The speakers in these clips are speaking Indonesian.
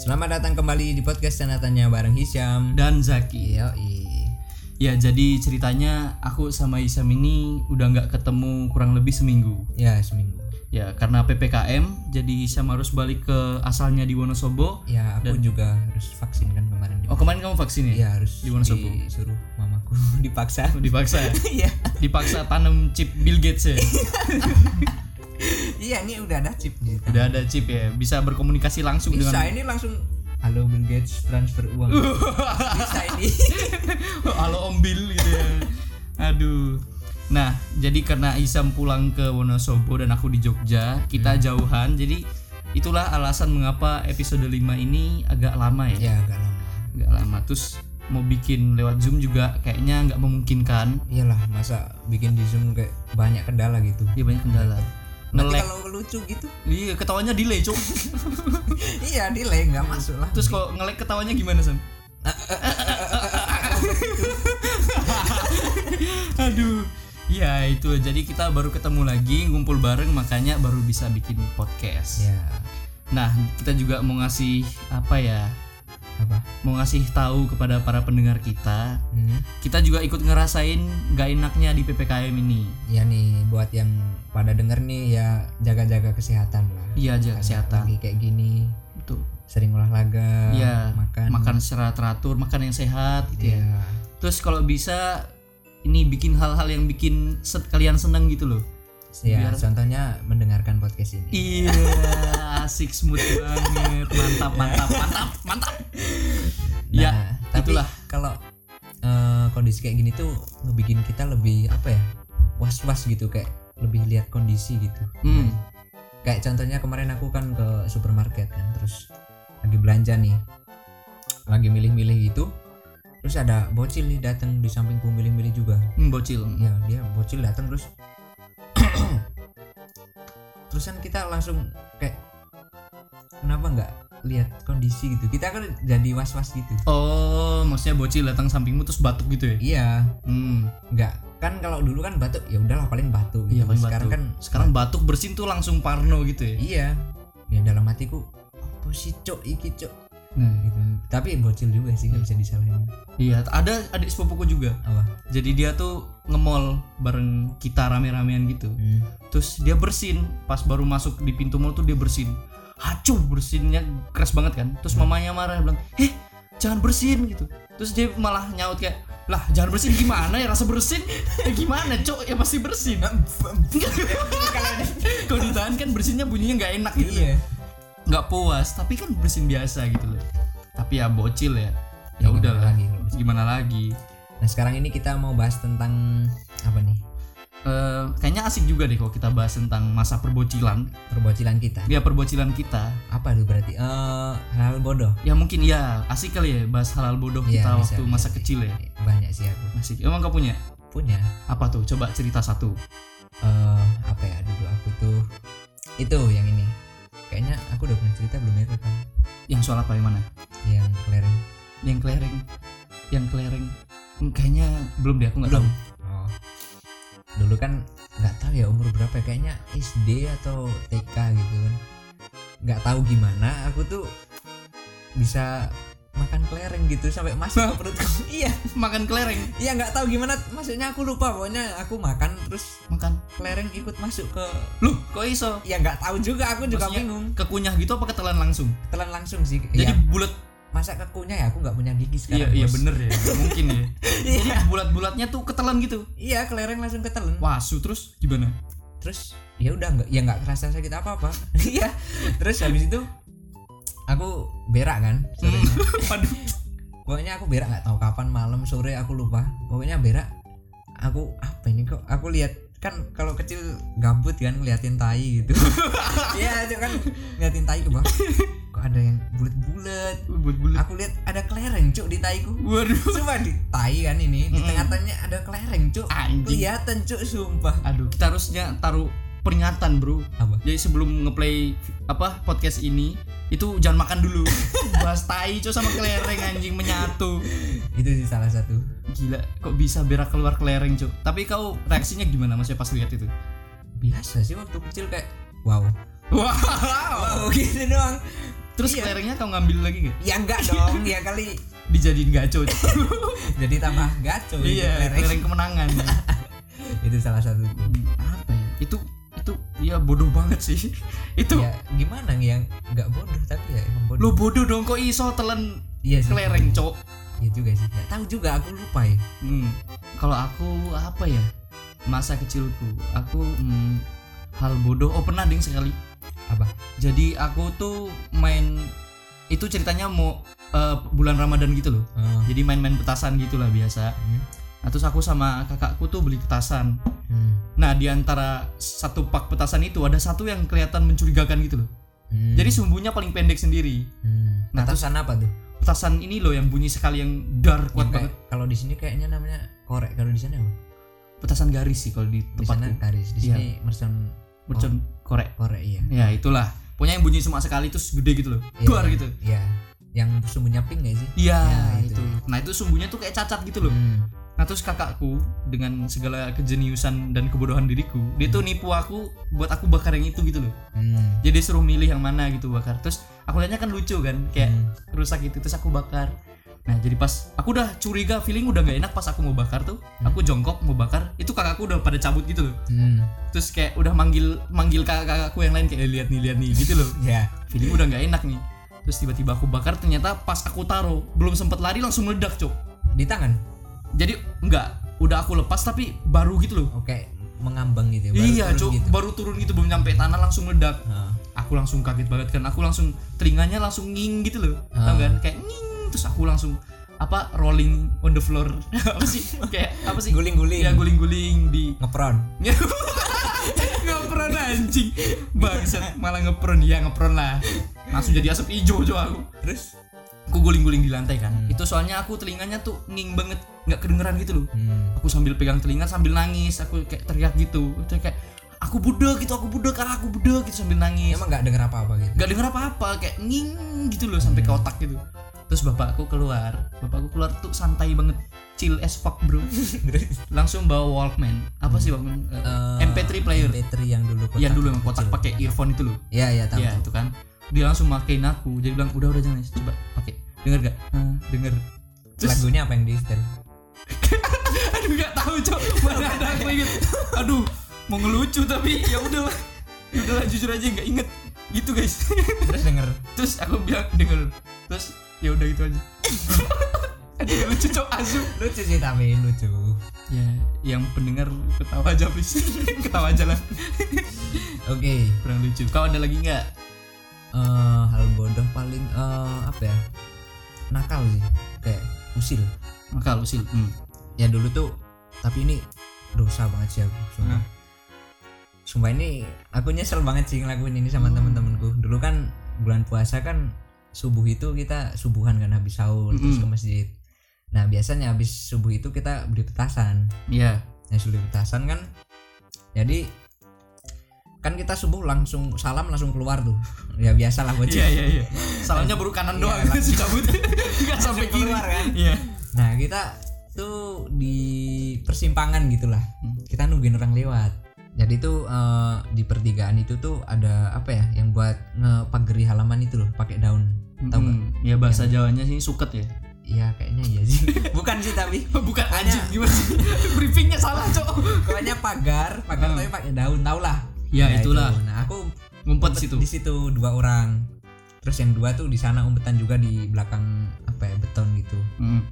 Selamat datang kembali di podcast Tanya bareng Hisyam dan Zaki. Yoi. Ya jadi ceritanya aku sama Isam ini udah nggak ketemu kurang lebih seminggu. Ya seminggu. Ya karena ppkm jadi Isam harus balik ke asalnya di Wonosobo. Ya aku juga harus vaksin kan kemarin. Oh kemarin kamu vaksin ya? Iya harus di Wonosobo. Disuruh mamaku dipaksa. Oh, dipaksa ya? Iya. dipaksa tanam chip Bill Gates ya. Iya ini udah ada chip gitu. udah ada chip ya, bisa berkomunikasi langsung Bisa dengan ini langsung Halo Bill Gates transfer uang. Bisa ini. Halo Om Bill gitu ya. Aduh. Nah, jadi karena Isam pulang ke Wonosobo dan aku di Jogja, kita jauhan. Jadi itulah alasan mengapa episode 5 ini agak lama ya. ya agak lama. Agak lama. Terus mau bikin lewat Zoom juga kayaknya nggak memungkinkan. Iyalah masa bikin di Zoom kayak banyak kendala gitu. Dia banyak kendala. Ngelek. kalau lucu gitu. Iya, ketawanya delay, Cuk. iya delay nggak masuk lah. Terus kok ngelek ketawanya gimana, Sam? Aduh. Ya itu jadi kita baru ketemu lagi ngumpul bareng makanya baru bisa bikin podcast. Ya Nah kita juga mau ngasih apa ya? apa? Mau ngasih tahu kepada para pendengar kita. Hmm. Kita juga ikut ngerasain gak enaknya di ppkm ini. Ya nih buat yang pada denger nih ya jaga-jaga kesehatan lah. Iya aja kesehatan. Lagi kayak gini Betul. sering olahraga, Iya. makan. Makan secara teratur, makan yang sehat gitu ya. Iya. Terus kalau bisa ini bikin hal-hal yang bikin set kalian seneng gitu loh. Ya, Biar- contohnya mendengarkan podcast ini. Iya, asik smooth banget. Mantap, mantap, mantap, mantap. ya, Nah, tapi itulah. kalau eh, kondisi kayak gini tuh ngebikin kita lebih apa ya? Was-was gitu kayak lebih lihat kondisi gitu. Hmm. Kayak contohnya kemarin aku kan ke supermarket kan, terus lagi belanja nih. Lagi milih-milih gitu. Terus ada bocil nih datang di sampingku milih-milih juga. Hmm, bocil. ya dia bocil datang terus terusan kita langsung kayak kenapa nggak lihat kondisi gitu kita kan jadi was was gitu Oh, maksudnya bocil datang sampingmu terus batuk gitu ya? iya Hmm. nggak kan kalau dulu kan batuk ya udahlah paling batuk gitu. Iya, paling sekarang batuk. kan Sekarang batuk bersin tuh langsung parno gitu ya. iya ya dalam hatiku apa sih cok iki cok Nah, gitu tapi bocil juga sih nggak bisa disalahin iya, ada adik sepupuku juga. apa Jadi dia tuh nge-mall bareng kita rame-ramean gitu. hmm. Terus dia bersin, pas baru masuk di pintu mall tuh dia bersin. Hacu bersinnya keras banget kan. Terus mamanya marah bilang, "Heh, jangan bersin gitu." Terus dia malah nyaut kayak, "Lah, jangan bersin gimana ya rasa bersin? Ya gimana, Cok? Ya pasti bersin." Kalau ditahan kan bersinnya bunyinya nggak enak gitu. iya Nggak puas, tapi kan bersin biasa gitu loh. Tapi ya bocil ya. Ya, Ya udah lagi Gimana lagi? nah sekarang ini kita mau bahas tentang apa nih Eh, kayaknya asik juga deh kalau kita bahas tentang masa perbocilan. perbocilan kita Ya perbocilan kita. apa tuh berarti eh hal bodoh Ya mungkin ya asik kali ya bahas halal bodoh Iya, kita bisa, waktu bisa masa sih. kecil ya. banyak sih aku Asik. Emang kau punya? punya Apa tuh? Coba cerita satu. eh apa ya dulu aku tuh itu yang ini kayaknya aku udah pernah cerita belum ya ke kamu Yang soal apa yang mana? yang kelereng Yang kelereng. Yang kelereng. Hmm, Kayaknya belum deh aku nggak Belum. tahu. Dulu kan nggak tahu ya umur berapa ya, kayaknya SD atau TK gitu kan nggak tahu gimana aku tuh bisa makan kelereng gitu sampai masuk ke perutku iya Makan kelereng. iya nggak tahu gimana maksudnya aku lupa pokoknya aku makan terus Makan. kelereng ikut masuk ke Loh, kok iso? ya nggak tahu juga aku juga Maksudnya bingung Kekunyah gitu apa ketelan langsung? telan langsung sih Jadi ya, bulat. Masa kekunya ya aku nggak punya gigi Iya, sekarang iya bos. bener ya. Mungkin ya. iya Jadi bulat-bulatnya tuh ketelan gitu. iya kelereng langsung ketelan Wasu terus gimana? terus ya udah nggak ya nggak kerasa sakit apa apa iya terus habis itu aku berak kan sorenya. Waduh. pokoknya aku berak nggak tahu kapan malam sore aku lupa pokoknya berak aku apa ini kok aku lihat kan kalau kecil gabut kan ngeliatin tai gitu iya itu kan ngeliatin tai ke bawah kok ada yang bulat-bulat Bulat-bulat. aku lihat ada kelereng cuk di taiku Waduh. Sumpah di tai kan ini di tengah-tengahnya ada kelereng cuk Anjing. kelihatan cuk sumpah Aduh, kita harusnya taruh peringatan, Bro. apa Jadi sebelum ngeplay apa podcast ini, itu jangan makan dulu. Bahas tai cok sama kelereng anjing menyatu. itu sih salah satu Gila, kok bisa berak keluar kelereng, Cuk? Tapi kau reaksinya gimana maksudnya pas lihat itu? biasa sih waktu kecil kayak wow Wow. wow gitu doang Terus Iya. kelerengnya kau ngambil lagi gak? ya enggak dong ya kali Dijadiin gaco. jadi tambah gaco iya, kelereng. kelereng kemenangan. itu salah satu apa ya? Itu itu ya bodoh banget sih. itu ya gimana yang nggak bodoh tapi ya emang bodoh lo bodoh dong kok iso telan iya sih kelereng, Cok. iya juga sih nggak tahu juga aku lupa ya Hmm. Kalau aku apa ya? Masa kecilku, aku hmm, hal bodoh. Oh pernah ding sekali. Apa Jadi aku tuh main itu ceritanya mau eh, bulan Ramadan gitu loh. oh. Jadi main-main petasan gitulah biasa. hmm. Nah, terus aku sama kakakku tuh beli petasan. Hmm. Nah, di antara satu pak petasan itu ada satu yang kelihatan mencurigakan gitu loh. Hmm. Jadi sumbunya paling pendek sendiri. hmm. Nah, petasan apa tuh Petasan ini loh yang bunyi sekali yang dar Yang kuat kayak- banget. kalau di sini kayaknya namanya korek kalau di sana apa Petasan garis sih kalau di di sana tempatku. garis di Iya. sini mercon Mercon korek. korek iya Ya, itulah. Pokoknya yang bunyi cuma sekali terus gede gitu loh. Iya. Duar gitu. iya yang sumbunya pink gak sih Iya, Ya, itu. itu. Nah, itu sumbunya tuh kayak cacat gitu loh. Hmm. Nah terus kakakku dengan segala kejeniusan dan kebodohan diriku, dia tuh nipu aku buat aku bakar yang itu gitu loh. Hmm. Jadi suruh milih yang mana gitu bakar. Terus aku lihatnya kan lucu kan, kayak Hmm. rusak gitu. Terus aku bakar. Nah jadi pas aku udah curiga, feeling udah gak enak pas aku mau bakar tuh. Aku jongkok mau bakar, itu kakakku udah pada cabut gitu loh. Hmm. Terus kayak udah manggil manggil kakak-kakakku yang lain kayak lihat nih lihat nih gitu loh. ya Feeling udah gak enak nih. Terus tiba-tiba aku bakar ternyata pas aku taruh belum sempet lari langsung meledak cok. di tangan Jadi enggak, udah aku lepas tapi baru gitu loh. oke mengambang gitu ya, baru iya, Cok. gitu. Baru turun gitu belum nyampe tanah langsung meledak. Heeh. Aku langsung kaget banget kan. Aku langsung telinganya langsung nging gitu loh. Ah. Tahu kan? Kayak nging terus aku langsung apa rolling on the floor. apa sih? Kayak apa sih? guling-guling Ya guling-guling di ngepron ngepron anjing. Bangsat, malah ngepron ya ngepron lah. Langsung jadi asap hijau Cok aku. terus Aku guling-guling di lantai kan. Hmm. Itu soalnya aku telinganya tuh nging banget, nggak kedengeran gitu loh. hmm. aku sambil pegang telinga sambil nangis aku kayak teriak gitu itu kayak aku budak gitu aku budak karena aku budak gitu sambil nangis emang nggak denger apa-apa gitu nggak denger apa-apa kayak nging gitu loh sampai ke otak gitu terus bapakku keluar. Bapakku keluar tuh santai banget. Chill as fuck bro. Langsung bawa Walkman. Apa sih Walkman? Eh, Eh, MP3 player. MP3 yang dulu kotak yang dulu yang kotak pakai earphone itu loh. Ya ya tahu ya itu kan. Dia langsung makein aku. Jadi bilang udah udah jangan coba pakai. Denger gak? "Hah, denger terus lagunya apa yang di setel? Aduh nggak tahu cok. Mana ada aku inget aduh mau ngelucu tapi ya udah lah ya udah lah jujur aja nggak inget gitu guys. Terus denger. Terus aku bilang denger terus ya udah gitu aja. Aduh lucu cok asu. Lucu sih tapi lucu. Ya yang pendengar ketawa aja please ketawa aja lah. Oke. Kurang lucu. Kau ada lagi nggak? Eh hal bodoh paling eh apa ya? Nakal sih. Kayak usil. Maka lusil hmm. ya dulu tuh tapi ini dosa banget sih aku sumpah. Hmm. sumpah ini aku nyesel banget sih ngelakuin ini sama temen-temenku. Dulu kan bulan puasa kan subuh itu kita subuhan kan habis sahur terus ke masjid. Nah biasanya habis subuh itu kita beli petasan. Iya. Nah beli petasan kan jadi kan kita subuh langsung salam langsung keluar tuh. Ya biasa lah bocil iya iya iya. Salamnya baru kanan Iya, doang langsung. cabut nggak sampai kiri. keluar kan. iya. Nah kita tuh di persimpangan gitulah. Hmm. kita nungguin orang lewat jadi tuh eh, di pertigaan itu tuh ada apa ya yang buat ngepageri halaman itu loh pakai daun. Tahu nggak? Hmm, ya bahasa Jawanya sih suket ya. Iya kayaknya iya sih. Bukan sih tapi bukan anjing gimana sih? Briefingnya salah cok. Pokoknya pagar pagar Hmm. tapi pakai daun tau lah. Ya, Nah, itulah. itu. nah aku ngumpet umpet situ. di situ dua orang. Terus yang dua tuh di sana umpetan juga di belakang apa ya beton gitu. Hmm.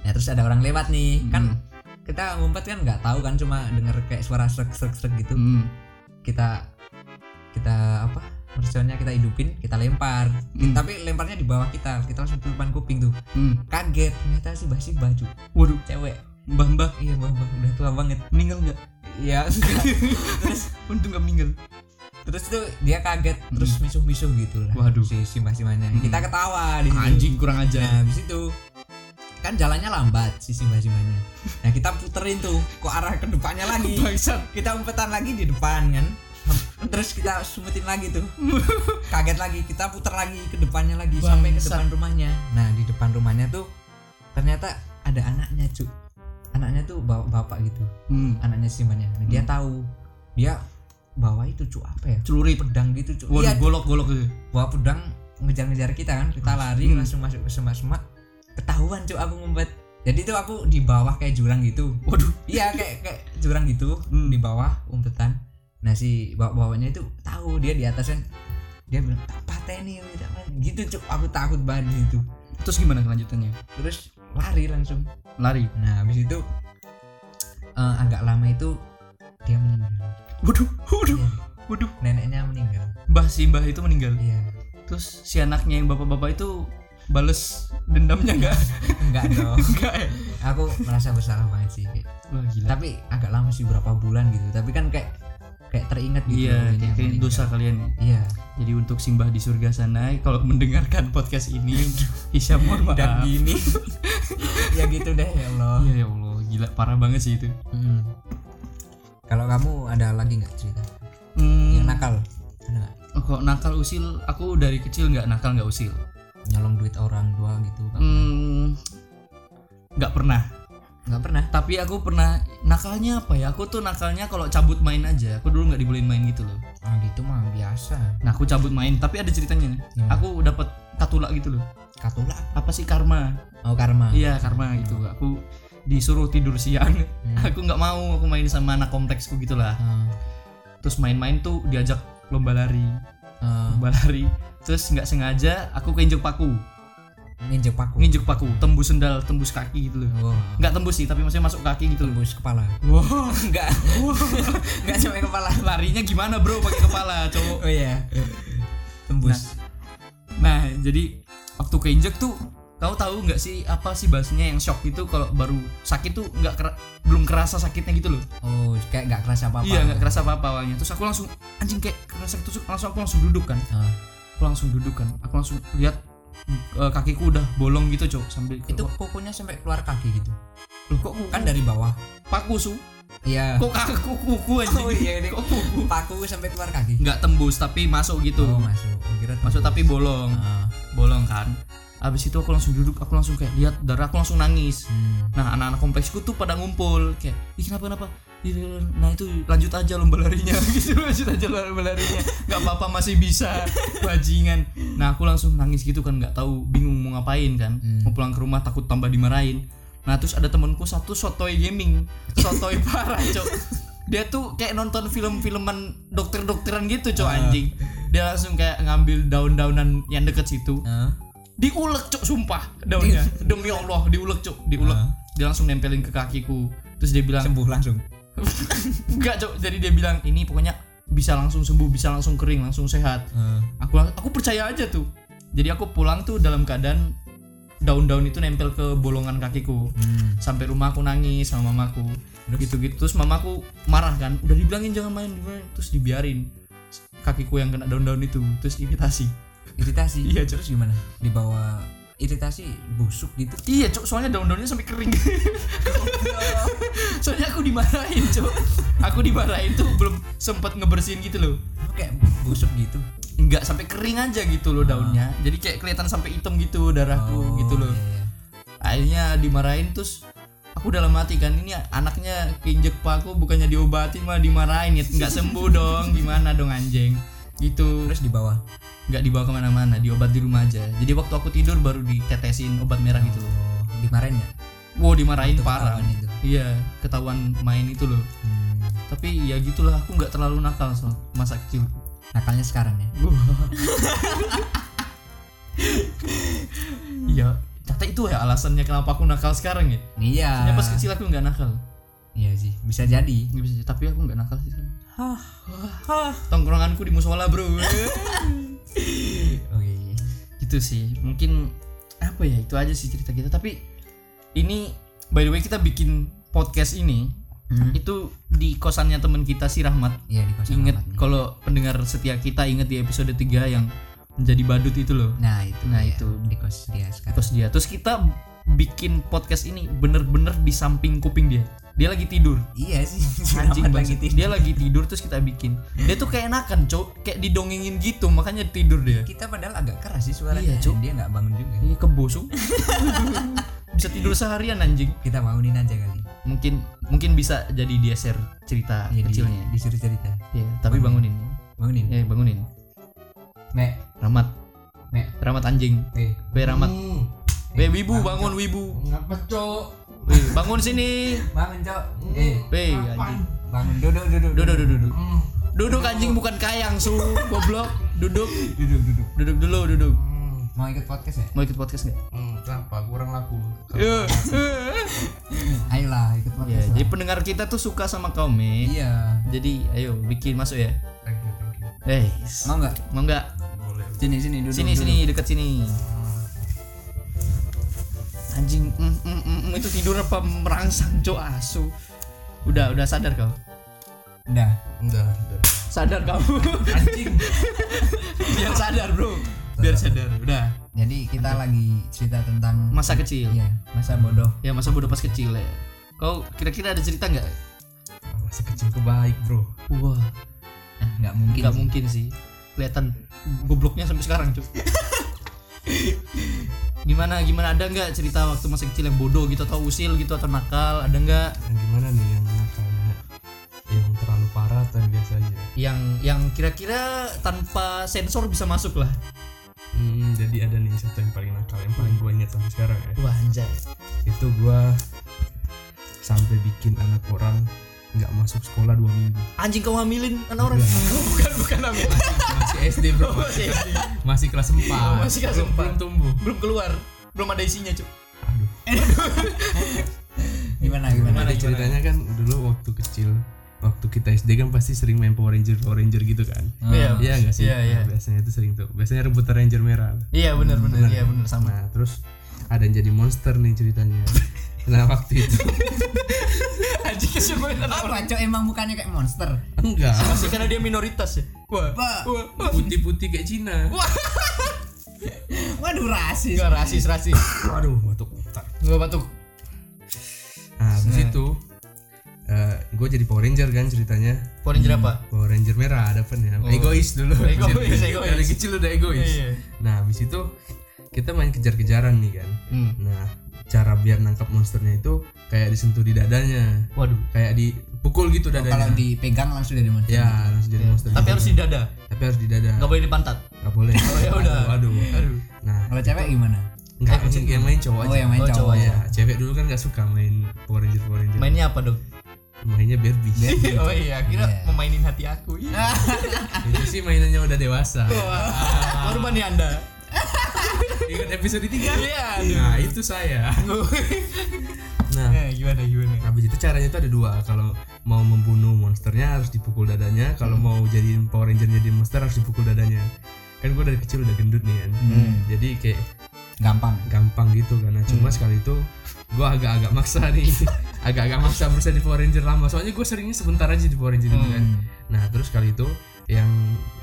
nah terus ada orang lewat nih. Kan Hmm. Kita ngumpet kan nggak tahu kan cuma denger kayak suara srek srek srek gitu. Hmm. kita kita apa merconnya kita hidupin kita lempar. Hmm. tapi lemparnya di bawah kita kita langsung depan kuping tuh. Hmm. kaget ternyata si basi baju. Waduh. Cewek. Mbah mbah iya mbak mbak udah tua banget. Meninggal nggak? Iya. Terus? Untung nggak meninggal terus tuh dia kaget terus misuh misuh gitu lah Hmm. Waduh. si simbah simbahnya Hmm. kita ketawa di situ. anjing kurang nah aja habis itu kan jalannya lambat si simbah simbahnya nah kita puterin tuh ke arah ke depannya lagi. Kita umpetan lagi di depan kan. Terus kita sumpetin lagi tuh. Kaget lagi kita putar lagi ke depannya lagi sampai ke depan rumahnya. Nah di depan rumahnya tuh ternyata ada anaknya cu anaknya tuh bawa bapak gitu. Hmm. anaknya simbahnya nah, dia tahu. Dia bawa itu cu apa ya? Celurit pedang gitu cu waduh iya. golok golok gitu bawa pedang ngejar-ngejar kita kan. Kita lari Hmm. langsung masuk ke semak-semak ketahuan cuk aku ngumpet. Jadi itu aku di bawah kayak jurang gitu. Waduh. Iya kayak kayak jurang gitu Hmm. di bawah umpetan. Nah si bawa bawahnya itu tahu dia di atas kan. Dia bilang tak pateni tak pateni." gitu cuk aku takut banget di situ. Terus gimana kelanjutannya? Terus lari langsung. Lari? Nah habis itu eh, agak lama itu dia meninggal. Waduh waduh Iya, waduh. Neneknya meninggal. Mbah si mbah itu meninggal? Iya. Terus si anaknya yang bapak-bapak itu bales dendamnya enggak enggak dong. Enggak ya? Aku merasa bersalah banget sih kayak. wah gila. Tapi agak lama sih berapa bulan gitu. Tapi kan kayak kayak teringat gitu iya kayak, kayak dosa kalian ya. Iya. Jadi untuk simbah di surga sana kalau mendengarkan podcast ini Hisya mohon maaf. dan gini. Ya gitu deh ya Allah. Iya ya Allah. Gila parah banget sih itu. Mm. kalau kamu ada lagi nggak cerita? Hmm, yang nakal ada nggak? oh, kok nakal usil aku dari kecil nggak nakal nggak usil nyolong duit orang tua gitu hmm, nggak pernah. Nggak pernah? Tapi aku pernah nakalnya apa ya? Aku tuh nakalnya kalau cabut main aja aku dulu nggak dibolehin main gitu loh. Ah gitu mah biasa. Nah aku cabut main tapi ada ceritanya. Hmm. aku dapat katula gitu loh. Katula apa sih karma? Oh karma. Iya karma gitu. Aku disuruh tidur siang. Aku nggak mau aku main sama anak kompleksku gitulah. Ah, terus main-main tuh diajak lomba lari lomba lari. Terus nggak sengaja aku keinjek paku. Nginjek paku. Nginjek paku tembus sendal tembus kaki gitu loh. Wow nggak tembus sih tapi maksudnya masuk kaki gitu loh. Tembus kepala. Wow enggak enggak sampai kepala. Larinya gimana bro? Pakai kepala cowok. Oh iya. Tembus. Nah jadi waktu keinjek tuh kau tahu nggak sih apa sih bahasanya yang shock itu kalau baru sakit tuh nggak kera- belum kerasa sakitnya gitu loh. Oh kayak nggak kerasa apa apa iya nggak kerasa apa apa awalnya. Terus aku langsung anjing kayak kerasa tusuk langsung aku langsung duduk kan. Ah, aku langsung duduk kan. Aku langsung lihat eh, kakiku udah bolong gitu cok sambil itu kukunya sampai keluar kaki gitu? Loh, kok kuku? kan dari bawah. Paku su iya. Kok kaku kuku anjing? Oh, iya, ini. kok kuku? Paku sampai keluar kaki. Nggak tembus tapi masuk gitu. Oh masuk. Oh, kira masuk tapi bolong. Ah, bolong kan abis itu aku langsung duduk aku langsung kayak lihat darah aku langsung nangis. Hmm. nah anak-anak kompleksku tuh pada ngumpul kayak ih kenapa kenapa? Nah itu lanjut aja lomba larinya. Gitu lanjut aja lomba larinya. Nggak apa-apa masih bisa. Bajingan. Nah aku langsung nangis gitu kan nggak tahu bingung mau ngapain kan. Hmm. mau pulang ke rumah takut tambah dimarahin. Nah terus ada temanku satu sotoy gaming. Sotoy parah cok. Dia tuh kayak nonton film-filman dokter-dokteran gitu cok Ah. anjing. Dia langsung kayak ngambil daun-daunan yang deket situ. Ah, diulek cok sumpah daunnya. Demi Allah diulek cok diulek. Ah. dia langsung nempelin ke kakiku. Terus dia bilang sembuh langsung? Enggak cok jadi dia bilang ini pokoknya bisa langsung sembuh bisa langsung kering langsung sehat. Ah, aku aku percaya aja tuh. Jadi aku pulang tuh dalam keadaan daun-daun itu nempel ke bolongan kakiku. Hmm. sampai rumah aku nangis sama mamaku. Gitu gitu terus mamaku marah kan. Udah dibilangin jangan main terus dibiarin kakiku yang kena daun-daun itu. Terus iritasi iritasi. Iya, terus gimana? Dibawa iritasi busuk gitu? Iya cok soalnya daun-daunnya sampai kering. Soalnya aku dimarahin cok aku dimarahin tuh belum sempet ngebersihin gitu loh. Kayak busuk gitu? Nggak sampai kering aja gitu loh daunnya. Jadi kayak kelihatan sampai hitam gitu darahku Oh, gitu loh. iya, iya. akhirnya dimarahin terus aku dalam hati kan. Ini anaknya keinjek paku bukannya diobati mah dimarahin. Ya nggak sembuh dong. Gimana dong anjing gitu. Terus di bawah? Nggak dibawa ke mana-mana diobat di rumah aja. Jadi waktu aku tidur baru ditetesin obat merah gitu oh, dimarahin ya wow dimarahin Waktu parah. itu. iya ketahuan main itu loh. Hmm. tapi ya gitulah aku nggak terlalu nakal so masa kecil. Nakalnya sekarang ya? Iya. Ternyata itu ya alasannya kenapa aku nakal sekarang ya? Iya. Soalnya pas kecil aku nggak nakal iya sih bisa jadi. Nggak bisa tapi aku nggak nakal sih hah? Hah? Tongkronganku di musola bro. Oke gitu sih. Mungkin apa ya itu aja sih cerita kita. Tapi ini by the way kita bikin podcast ini. Hmm. itu di kosannya temen kita si Rahmat. Iya di kosan nih. kalau pendengar setia kita inget di episode 3 yang menjadi badut itu loh. Nah itu Nah, dia, itu. di kos dia sekarang. Terus dia. Terus kita bikin podcast ini bener-bener di samping kuping dia dia lagi tidur. Iya sih anjing lagi tidur. dia lagi tidur terus kita bikin. Dia tuh kayak enakan cok kayak didongengin gitu makanya tidur dia. Kita padahal agak keras sih suaranya. Iya, Cuk. dia nggak bangun juga. Iya kebosu bisa tidur seharian anjing. Kita bangunin aja kali. Mungkin mungkin bisa jadi dia share cerita Iya, di- kecilnya. disuruh cerita. Ya tapi bangunin. bangunin. Ya bangunin. Mek Rahmat Nek. Rahmat anjing. Eh, Weh Rahmat. Hmm. Weh Wibu bangun Wibu. Ngapa cok? Weh bangun sini. bangun, Cok. Eh, Apaan? anjing. bangun duduk duduk. Duduk duduk duduk. Hmm. Duduk anjing bukan kayang su goblok. Duduk. Duduk duduk. Duduk dulu duduk. Hmm. Mau ikut podcast ya? Mau ikut podcast nggak? Hmm. Kenapa kurang laku? Ayolah ikut Ya, podcast. jadi lah. pendengar kita tuh suka sama kau, Me. Iya. Jadi ayo bikin masuk ya. Thank you, thank you. Eh, Mau nggak? mau nggak? Boleh. Sini sini duduk. Sini duduk. sini dekat sini. Anjing, mm, mm, mm, mm, itu tidur apa merangsang cok asu. Udah, udah sadar kau. Udah. Udah, udah. Sadar kamu. Anjing. Biar sadar, Bro. Biar sadar. Udah. Jadi kita lagi cerita tentang Masa kecil. Iya, masa bodoh. Ya masa bodoh pas kecil ya. Kau kira-kira ada cerita nggak? Masih kecilku baik, Bro. Wah, Nah, nggak mungkin. nggak mungkin sih. Kelihatan gobloknya sampai sekarang, Cuk. gimana gimana? Ada nggak cerita waktu masa kecil yang bodoh gitu atau usil gitu atau nakal? Ada nggak? Yang gimana nih? Yang nakalnya? Yang terlalu parah atau yang biasa aja? yang yang kira-kira tanpa sensor bisa masuk lah. Hmm, jadi ada nih satu yang paling nakal yang paling gue ingat sampai sekarang ya. wah anjay. Itu gua sampai bikin anak orang nggak masuk sekolah dua minggu. anjing kau hamilin anak orang? Bukan bukan hamil Masih SD bro, masih masih kelas 4 Oh, masih kelas belum, empat. belum tumbuh. belum keluar belum ada isinya cuk Aduh. Gimana gimana? Gimana, ceritanya kan dulu waktu kecil waktu kita SD kan pasti sering main Power Ranger Power Ranger gitu kan. Iya. Iya nggak sih? Iya, iya. Nah, biasanya itu sering tuh. Biasanya rebutan Ranger merah. iya benar benar iya benar sama Nah terus ada yang jadi monster nih ceritanya. Nah waktu itu anjing Apa, Cok? Emang bukannya kayak monster? enggak masih karena dia minoritas ya wah wah putih-putih kayak Cina. Waduh, rasis. Enggak rasis rasis Waduh batuk. Enggak batuk Nah habis itu gue jadi Power Ranger kan ceritanya. Power Ranger apa Power Ranger merah ada apa nih? Oh. Egois dulu. Egois, egois. Dari kecil udah egois. Iya. Nah habis itu kita main kejar-kejaran nih kan. hmm. Nah cara biar nangkap monsternya itu kayak disentuh di dadanya, waduh kayak dipukul gitu Kalau dadanya. dipegang langsung jadi monster. Ya langsung jadi monster. tapi harus di dada Tapi harus di dada. nggak boleh di pantat Nggak boleh. Oh, ya udah. Aduh, aduh. aduh Nah Kalau cewek gimana? Enggak, yang, yang main cowok Oh, aja. yang main Oh, cowok. cowok. Ya, cewek dulu kan gak suka main Power Ranger Power Ranger. mainnya apa dong Mainnya Barbie. oh iya kira Iya. memainin hati aku iya Itu sih mainannya udah dewasa. Korban nih anda Ingat episode 3? Iya. Nah, itu saya. Nah, Eh, gimana gimana habis itu caranya itu ada dua. Kalau mau membunuh monsternya harus dipukul dadanya. Kalau mau jadiin Power Ranger jadi monster harus dipukul dadanya. Kan gue dari kecil udah gendut nih kan. Hmm. Jadi kayak Gampang. gampang gitu karena cuma sekali itu gue agak-agak maksa nih agak-agak maksa berusaha di Power Ranger lama soalnya gue seringnya sebentar aja di Power Ranger itu kan Hmm. nah terus kali itu yang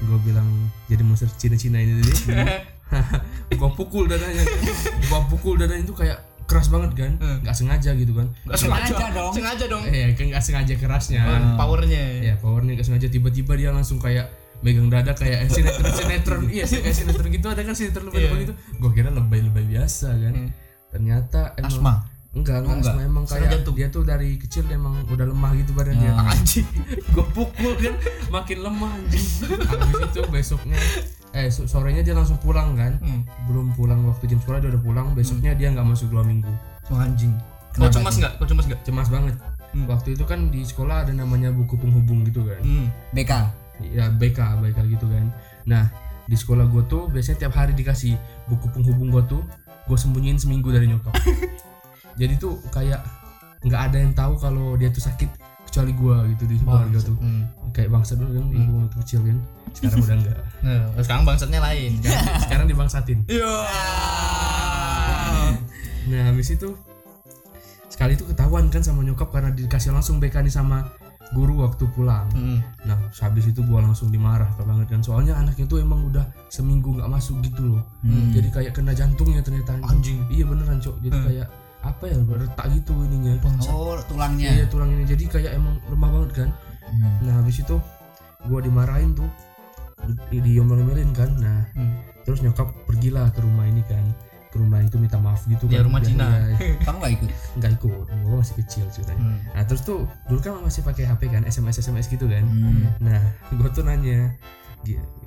gue bilang jadi monster Cina-Cina ini tadi gue pukul dadanya. Kan. gue pukul dadanya itu kayak keras banget kan. Nggak sengaja gitu kan. Nggak Sengaja. Dong. sengaja dong. Eh kan nggak sengaja kerasnya. Kan powernya. Ya powernya nggak sengaja. Tiba-tiba dia langsung kayak megang dada kayak sinetron sinetron. Iya kayak sinetron gitu. Ada kan sinetron lebay lebay gitu. Gue kira lebay lebay biasa kan. Hmm. ternyata emang Asma. enggak enggak, enggak. asma emang kayak jantung. dia tuh dari kecil emang udah lemah gitu badannya Ah. anjing. Gue pukul kan makin lemah anjing. Habis itu besoknya eh so- sorenya dia langsung pulang kan? Hmm. belum pulang waktu jam sekolah dia udah pulang besoknya dia nggak masuk dua minggu. Oh, anjing. Kau cemas nggak? Kau cemas nggak? Cemas banget. Hmm. waktu itu kan di sekolah ada namanya buku penghubung gitu kan? Hmm. BK. ya BK BK gitu kan. Nah di sekolah gue tuh biasanya tiap hari dikasih buku penghubung gue tuh gue sembunyiin seminggu dari nyokap. Jadi tuh kayak nggak ada yang tahu kalau dia tuh sakit kecuali gue gitu di keluarga tuh Hmm. kayak bangsa dulu kan ibu waktu kecil kan sekarang udah enggak Nah, sekarang bangsatnya lain kan sekarang dibangsatin Iya. nah habis itu sekali itu ketahuan kan sama nyokap karena dikasih langsung BK nih sama guru waktu pulang Hmm. Nah, habis itu gua langsung dimarah banget kan. Soalnya anaknya tuh emang udah seminggu nggak masuk gitu loh. Hmm. Jadi kayak kena jantungnya ternyata. Anjing. Iya beneran, Cok. Jadi Hmm. kayak apa ya retak gitu ininya. Oh, tulangnya. Iya, tulang ini. Jadi kayak emang lemah banget kan. Hmm. Nah, habis itu gua dimarahin tuh. Di diomel-omelin kan. Nah, Hmm. terus nyokap pergilah ke rumah ini kan. Ke rumah itu minta maaf gitu Ya, kan. rumah Cina. iya, Kamu gak ikut? nggak ikut. Gua masih kecil ceritanya. Hmm. Nah, terus tuh dulu kan masih pakai HP kan, SMS SMS gitu kan. Hmm. Nah, gue tuh nanya,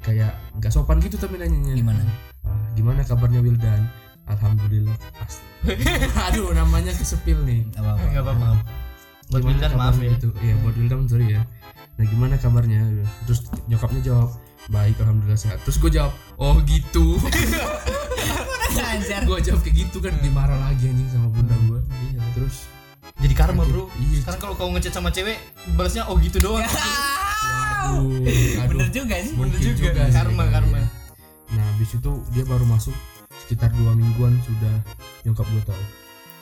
kayak nggak sopan gitu tapi nanyanya. Gimana? "Ah, gimana kabarnya Wildan alhamdulillah As- aduh namanya kesepil nih apa apa Enggak apa-apa. Buat Wildan maaf ya. itu iya buat Wildan sorry ya nah gimana kabarnya terus nyokapnya jawab baik alhamdulillah sehat terus gue jawab oh gitu gue jawab kayak gitu kan dimarah lagi anjing sama bunda gue Iya. terus Jadi karma, Bro. Iya. Sekarang kalau kau ngechat sama cewek, balasnya oh gitu doang. aduh aduh Bener juga sih. Bener juga. sih, Karma, karma. Nah habis itu dia baru masuk sekitar dua mingguan sudah nyokap gue tahu.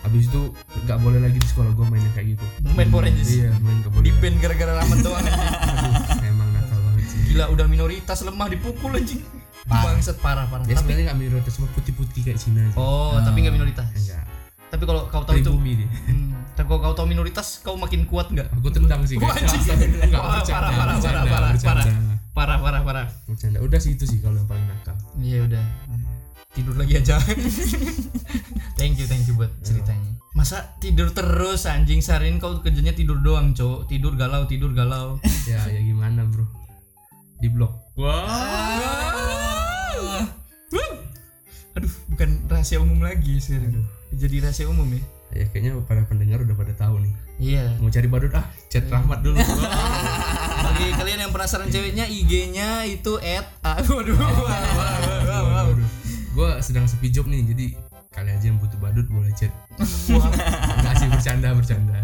Habis itu nggak boleh lagi di sekolah gue main yang kayak gitu. Main Power Rangers. Iya main nggak boleh. Di ban gara-gara ramet doang. Aduh, emang nakal banget sih. Gila udah minoritas lemah dipukul anjing. Parah. Bangsat parah parah. Dia Tapi nggak minoritas cuma putih-putih kayak Cina. aja. oh, tapi nggak minoritas. Enggak. Tapi kalau kau tahu itu dia. Hmm, tapi kalau kau tahu minoritas, kau makin kuat nggak? Aku tendang sih. Wah, anjing. Enggak Parah, bercanda, parah, parah, parah, bercanda. Parah parah parah. Bercanda. Udah sih itu sih kalau yang paling nakal. Iya udah. Tidur lagi aja. thank you thank you buat ceritanya. Masa tidur terus anjing seharian kau kerjanya tidur doang, Cok. Tidur galau, tidur galau. Ya ya gimana bro? Di blok. Aduh, bukan rahasia umum lagi sih. Jadi rahasia umum ya. Ya kayaknya para pendengar udah pada tahu nih. Iya. Mau cari badut ah, chat Rahmat dulu. Bagi kalian yang penasaran ceweknya, IG-nya itu at ah, waduh. Gue sedang sepi job nih jadi kali aja yang butuh badut boleh chat nggak sih bercanda bercanda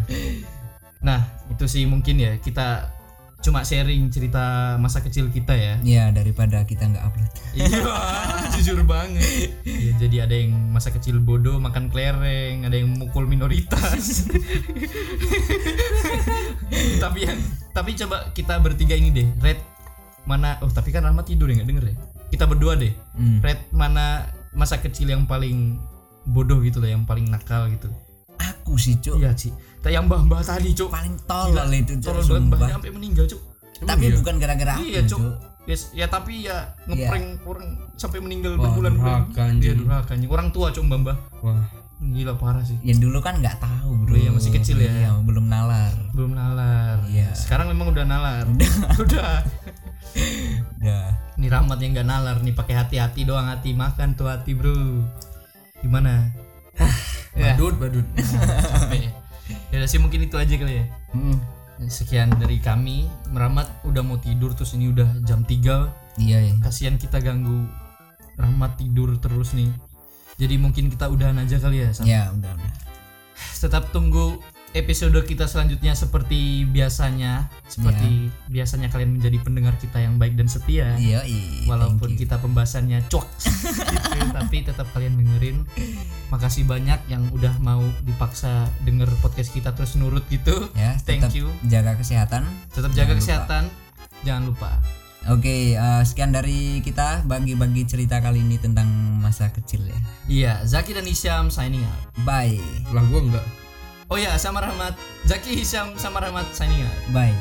Nah, itu sih mungkin ya kita cuma sharing cerita masa kecil kita ya. Ya daripada kita nggak upload. Iya, jujur banget. Iya, jadi ada yang masa kecil bodoh makan kelereng, ada yang mukul minoritas. tapi yang tapi coba kita bertiga ini deh, red mana? Oh, tapi kan Rahmat tidur ya nggak denger ya? Kita berdua deh, Hmm. red mana masa kecil yang paling bodoh gitu lah, yang paling nakal gitu. Aku sih cuk. Iya sih, kayak yang mbah-mbah tadi cuk. Paling tolol itu cuk. Tolol banget mbahnya sampai meninggal cuk. Tapi bukan gara-gara aku Iya cuk. cuk. Yes, ya tapi ya ngeprank orang sampai meninggal Wah, berbulan-bulan. durhaka, anjing. Iya durhaka anjing. Orang tua cuk mbah mbah. wah Gila parah sih. Ya dulu kan nggak tahu bro. Oh iya, masih kecil ya. Iya belum nalar. Belum nalar. Iya. Sekarang memang udah nalar. udah. Udah. Ini rahmat yang nggak nalar nih pakai hati-hati doang hati makan tuh hati bro. Gimana? ya. badut badut Capek. Ya sih mungkin itu aja kali ya. Hmm. Sekian dari kami. Meramat udah mau tidur terus ini udah jam 3 Iya ya. kasihan kita ganggu Rahmat tidur terus nih jadi mungkin kita udahan aja kali ya Sam? Ya udah udah. tetap tunggu episode kita selanjutnya seperti biasanya seperti biasanya kalian menjadi pendengar kita yang baik dan setia Iya iya. walaupun kita pembahasannya cok gitu, tapi tetap kalian dengerin makasih banyak yang udah mau dipaksa denger podcast kita terus nurut gitu ya thank tetap you jaga kesehatan. tetap jaga Jangan lupa. kesehatan jangan lupa Oke, eh, sekian dari kita bagi-bagi cerita kali ini tentang masa kecil ya. iya Zaki dan Isyam signing out Bye. lah gue enggak Oh ya, sama Rahmat. Zaki Hisham sama Rahmat signing out. Bye.